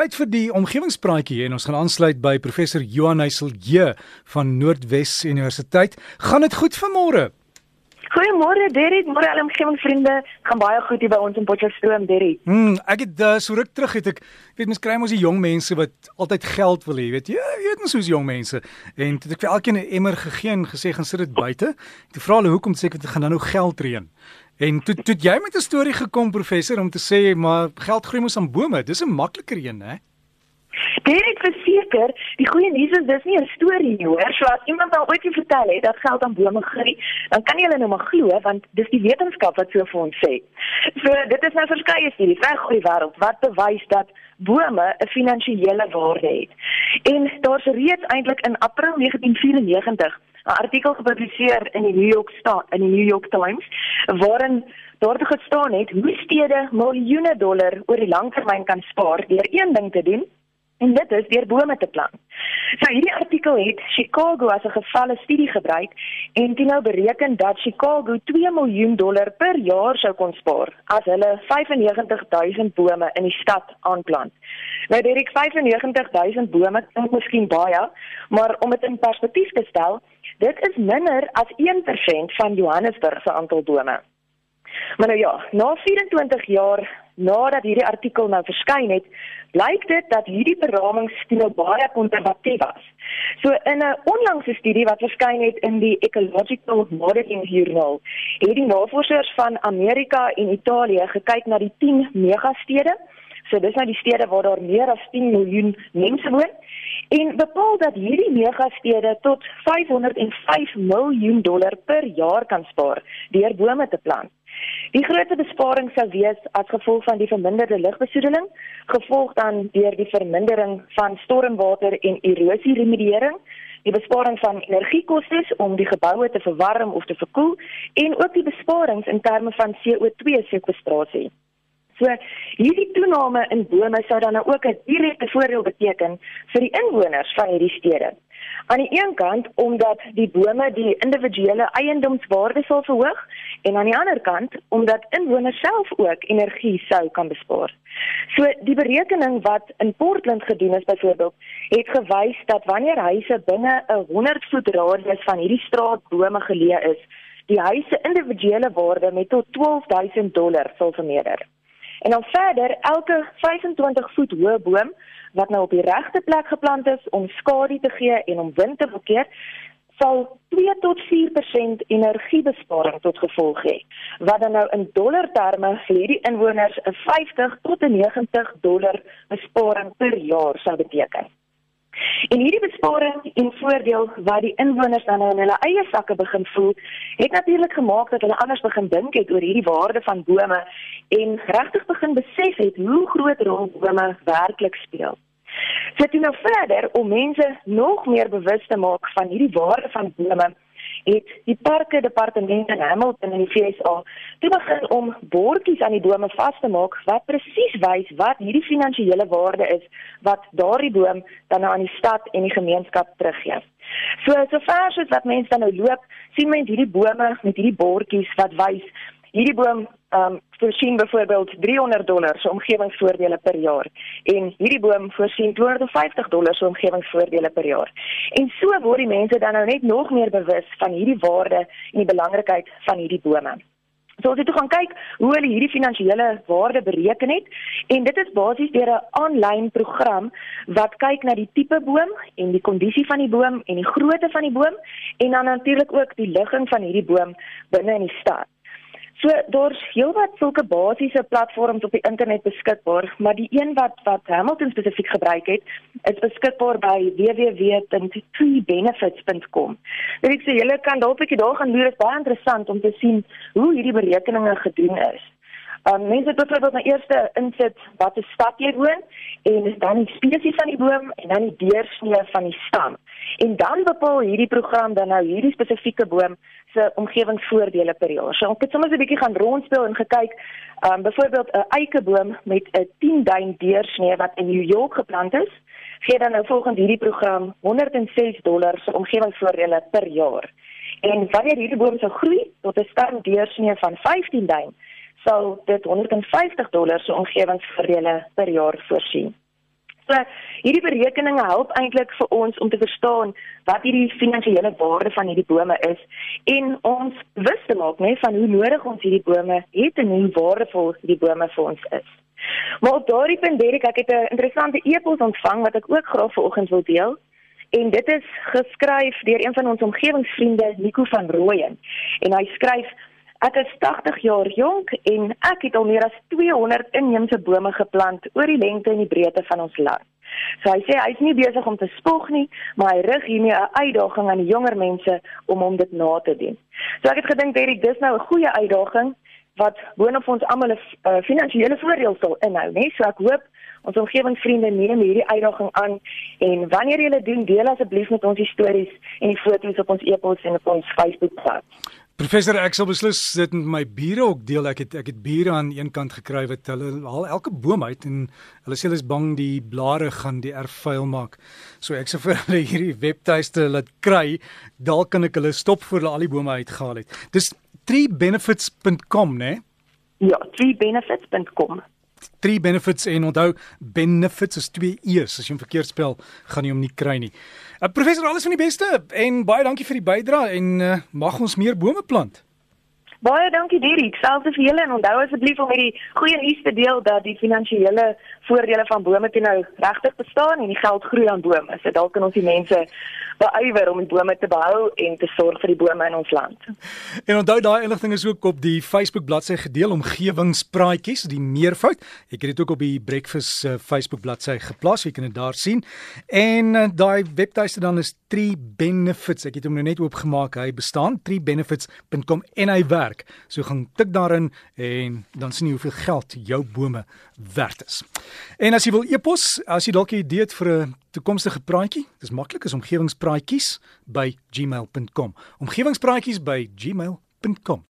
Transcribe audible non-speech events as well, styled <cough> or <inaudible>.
tyd vir die omgewingspraatjie en ons gaan aansluit by professor Johan Heiselje van Noordwes Universiteit. Gaan dit goed vanmôre? Goeiemôre Derrick, môre al omgewingsvriende. Gaan baie goed hier by ons in Potchefstroom, Derrick. Hmm, ek het uh, so ruk terug het ek weet mens kry mos die jong mense wat altyd geld wil hê, weet jy? Jy weet mos hoe's jong mense. En toe het ek vir elkeen 'n emmer gegee en gesê gaan sit dit buite. Toe vra hulle hoekom sê ek dit gaan nou geld reën. En toe toe jy met 'n storie gekom professor om te sê maar geld groei mos aan bome. Dis 'n makliker een, hè? Dit verseker, die goeie nuus is dis nie 'n storie nie, hoor. So as iemand al ooit vertel het dat geld aan bome groei, dan kan jy hulle nou maar glo want dis die wetenskap wat so vir ons sê. So dit is nou verskeie studies reg oor die wêreld wat bewys dat bome 'n finansiële waarde het. En daar's reeds eintlik in April 1994 'n artikel gepubliseer in die New York Star in die New York Times waarin daar gestaan het hoe stede miljoene dollar oor die lang termyn kan spaar deur een ding te doen En dit is deur bome te plant. So hierdie artikel het Chicago as 'n gevalle studie gebruik en dit nou bereken dat Chicago 2 miljoen dollar per jaar sou kon spaar as hulle 95000 bome in die stad aanplant. Nou is 95000 bome, klink miskien baie, maar om dit in perspektief te stel, dit is minder as 1% van Johannesburg se aantal bome. Maar nou ja, na 24 jaar nadat hierdie artikel nou verskyn het, blyk dit dat hierdie beramingsstil baie konservatief was. So in 'n onlangse studie wat verskyn het in die Ecological Modeling Journal, het die navorsers van Amerika en Italië gekyk na die 10 megastede. So dis nou die stede waar daar meer as 10 miljoen mense woon en bepaal dat hierdie megastede tot 505 miljoen dollar per jaar kan spaar deur bome te plant. Die grootste besparing sou wees as gevolg van die verminderde lugbesoedeling, gevolg dan deur die vermindering van stormwater en erosie remediering, die besparing van energiekoste om die geboue te verwarm of te verkoel en ook die besparings in terme van CO2 sekwestrasie. So hierdie toename in bome sou dan nou ook 'n direkte voordeel beteken vir die inwoners van hierdie stede. Aan die een kant omdat die bome die individuele eiendomswaarde sal verhoog en aan die ander kant omdat inwoners self ook energie sou kan bespaar. So die berekening wat in Portland gedoen is byvoorbeeld, het gewys dat wanneer huise binne 'n 100 voet radius van hierdie straat bome geleë is, die huise individuele waarde met tot 12000 dollar sal vermeerder. En dan verder, elke 25 voet hoë boom wat nou op die regte plek geplant is om skadu te gee en om wind te blokkeer, sal 2 tot 4% energiebesparing tot gevolg hê. Wat dan nou in dollar terme vir hierdie inwoners 'n 50 tot 'n 90 dollar besparing per jaar sou beteken. En hierdie besparing en voordeel wat die inwoners dan nou in hulle eie sakke begin voel, het natuurlik gemaak dat hulle anders begin dink het oor hierdie waarde van bome en regtig begin besef het hoe groot rol bome werklik speel. So dit nou verder om mense nog meer bewus te maak van hierdie waarde van bome het die parke departement in Hamilton in die FSA toe begin om bordjies aan die bome vas te maak wat presies wys wat hierdie finansiële waarde is wat daardie boom dan nou aan die stad en die gemeenskap teruggee. So sover as wat mense dan nou loop, sien mense hierdie bome met hierdie bordjies wat wys hierdie boom ehm um, voorsien byvoorbeeld 300 dollar se omgewingsvoordele per jaar en hierdie boom voorsien 250 dollar se omgewingsvoordele per jaar. En so word die mense dan nou net nog meer bewus van hierdie waarde en die belangrikheid van hierdie bome. So as jy toe gaan kyk hoe hulle hierdie finansiële waarde bereken het en dit is basies deur 'n aanlyn program wat kyk na die tipe boom en die kondisie van die boom en die grootte van die boom en dan natuurlik ook die ligging van hierdie boom binne in die stad. So daar's heelwat sulke basiese platforms op die internet beskikbaar, maar die een wat wat Hamilton spesifiek gebruik het, is beskikbaar by www.treebenefits.com. Dit ek sê julle kan dalk 'n bietjie daar gaan loer, is baie interessant om te sien hoe hierdie berekeninge gedoen is. Um, mense het byvoorbeeld na eerste insit wat 'n stad jy woon en dan die spesies van die boom en dan die deursnee van die stam. En dan bepaal hierdie program dan nou hierdie spesifieke boom se omgewingsvoordele per jaar. So ek het sommer 'n bietjie gaan rondspeel en gekyk, um byvoorbeeld 'n eikeboom met 'n 10 duim deursnee wat in New York geplant is, gee dan nou volgens hierdie program 106 dollar se omgewingsvoordele per jaar. En wanneer hierdie boom sou groei tot 'n sterk deursnee van 15 duim, sal dit 150 dollar se omgewingsvoordele per jaar voorsien. So hierdie berekeninge help eintlik vir ons om te verstaan wat hierdie finansiële waarde van hierdie bome is en ons bewus te maak net van hoe nodig ons hierdie bome het en hoe waardevol hierdie bome vir ons is. Maar op daardie punt Derek, ek het 'n interessante e-pos ontvang wat ek ook graag vanoggend wil deel. En dit is geskryf deur een van ons omgewingsvriende, Nico van Rooyen. En hy skryf Ek is 80 jaar jonk en ek het al meer as 200 inheemse bome geplant oor die lengte en die breedte van ons land. So hy sê hy's nie besig om te spog nie, maar hy rig hiermee 'n uitdaging aan die jonger mense om hom dit na te doen. So ek het gedink Derek, dis nou 'n goeie uitdaging wat boonop ons almal 'n uh, finansiële voordeel sal inhou, né? So ek hoop ons omgewingsvriende neem hierdie uitdaging aan en wanneer julle doen, deel asseblief met ons die stories en die foto's op ons e-pos en op ons Facebook-bladsy. Professor ek sal beslis dit met my bure ook deel. Ek het ek het bure aan een kant gekry wat hulle haal elke boom uit en hulle sê hulle is bang die blare gaan die erf vuil maak. So ek sê vir <laughs> hulle hierdie webtuiste laat kry, dalk kan ek hulle stop voor hulle al die bome uitgehaal het. Dis treebenefits.com, né? Ja, treebenefits.com. Tree benefits en onthou benefits is twee e's as jy hom verkeerd spel gaan jy hom nie kry nie. Uh, professor alles van die beste en baie dankie vir die bydrae en uh, mag ons meer bome plant. Baie dankie Dirk, selfs vir julle en onthou asseblief om hierdie goeie nuus te deel dat die finansiële voordele van bome toe nou regtig bestaan en die geld groei aan bome. So dalk kan ons die mense beywer om die bome te behou en te sorg vir die bome in ons land. En onthou daai inligting is ook op die Facebook bladsy gedeel omgewingspraatjies, die meervoud. Ek het dit ook op die Breakfast uh, Facebook bladsy geplaas, jy kan dit daar sien. En uh, daai webtuiste dan is Tree Benefits. Ek het hom nou net oopgemaak. Hy bestaan treebenefits.com en hy werk. So gaan tik daarin en dan sien jy hoeveel geld jou bome werd is. En as jy wil e-pos, as jy dalk 'n idee het vir 'n toekomstige praatjie, dis maklik is omgewingspraatjies by gmail.com. Omgewingspraatjies by gmail.com.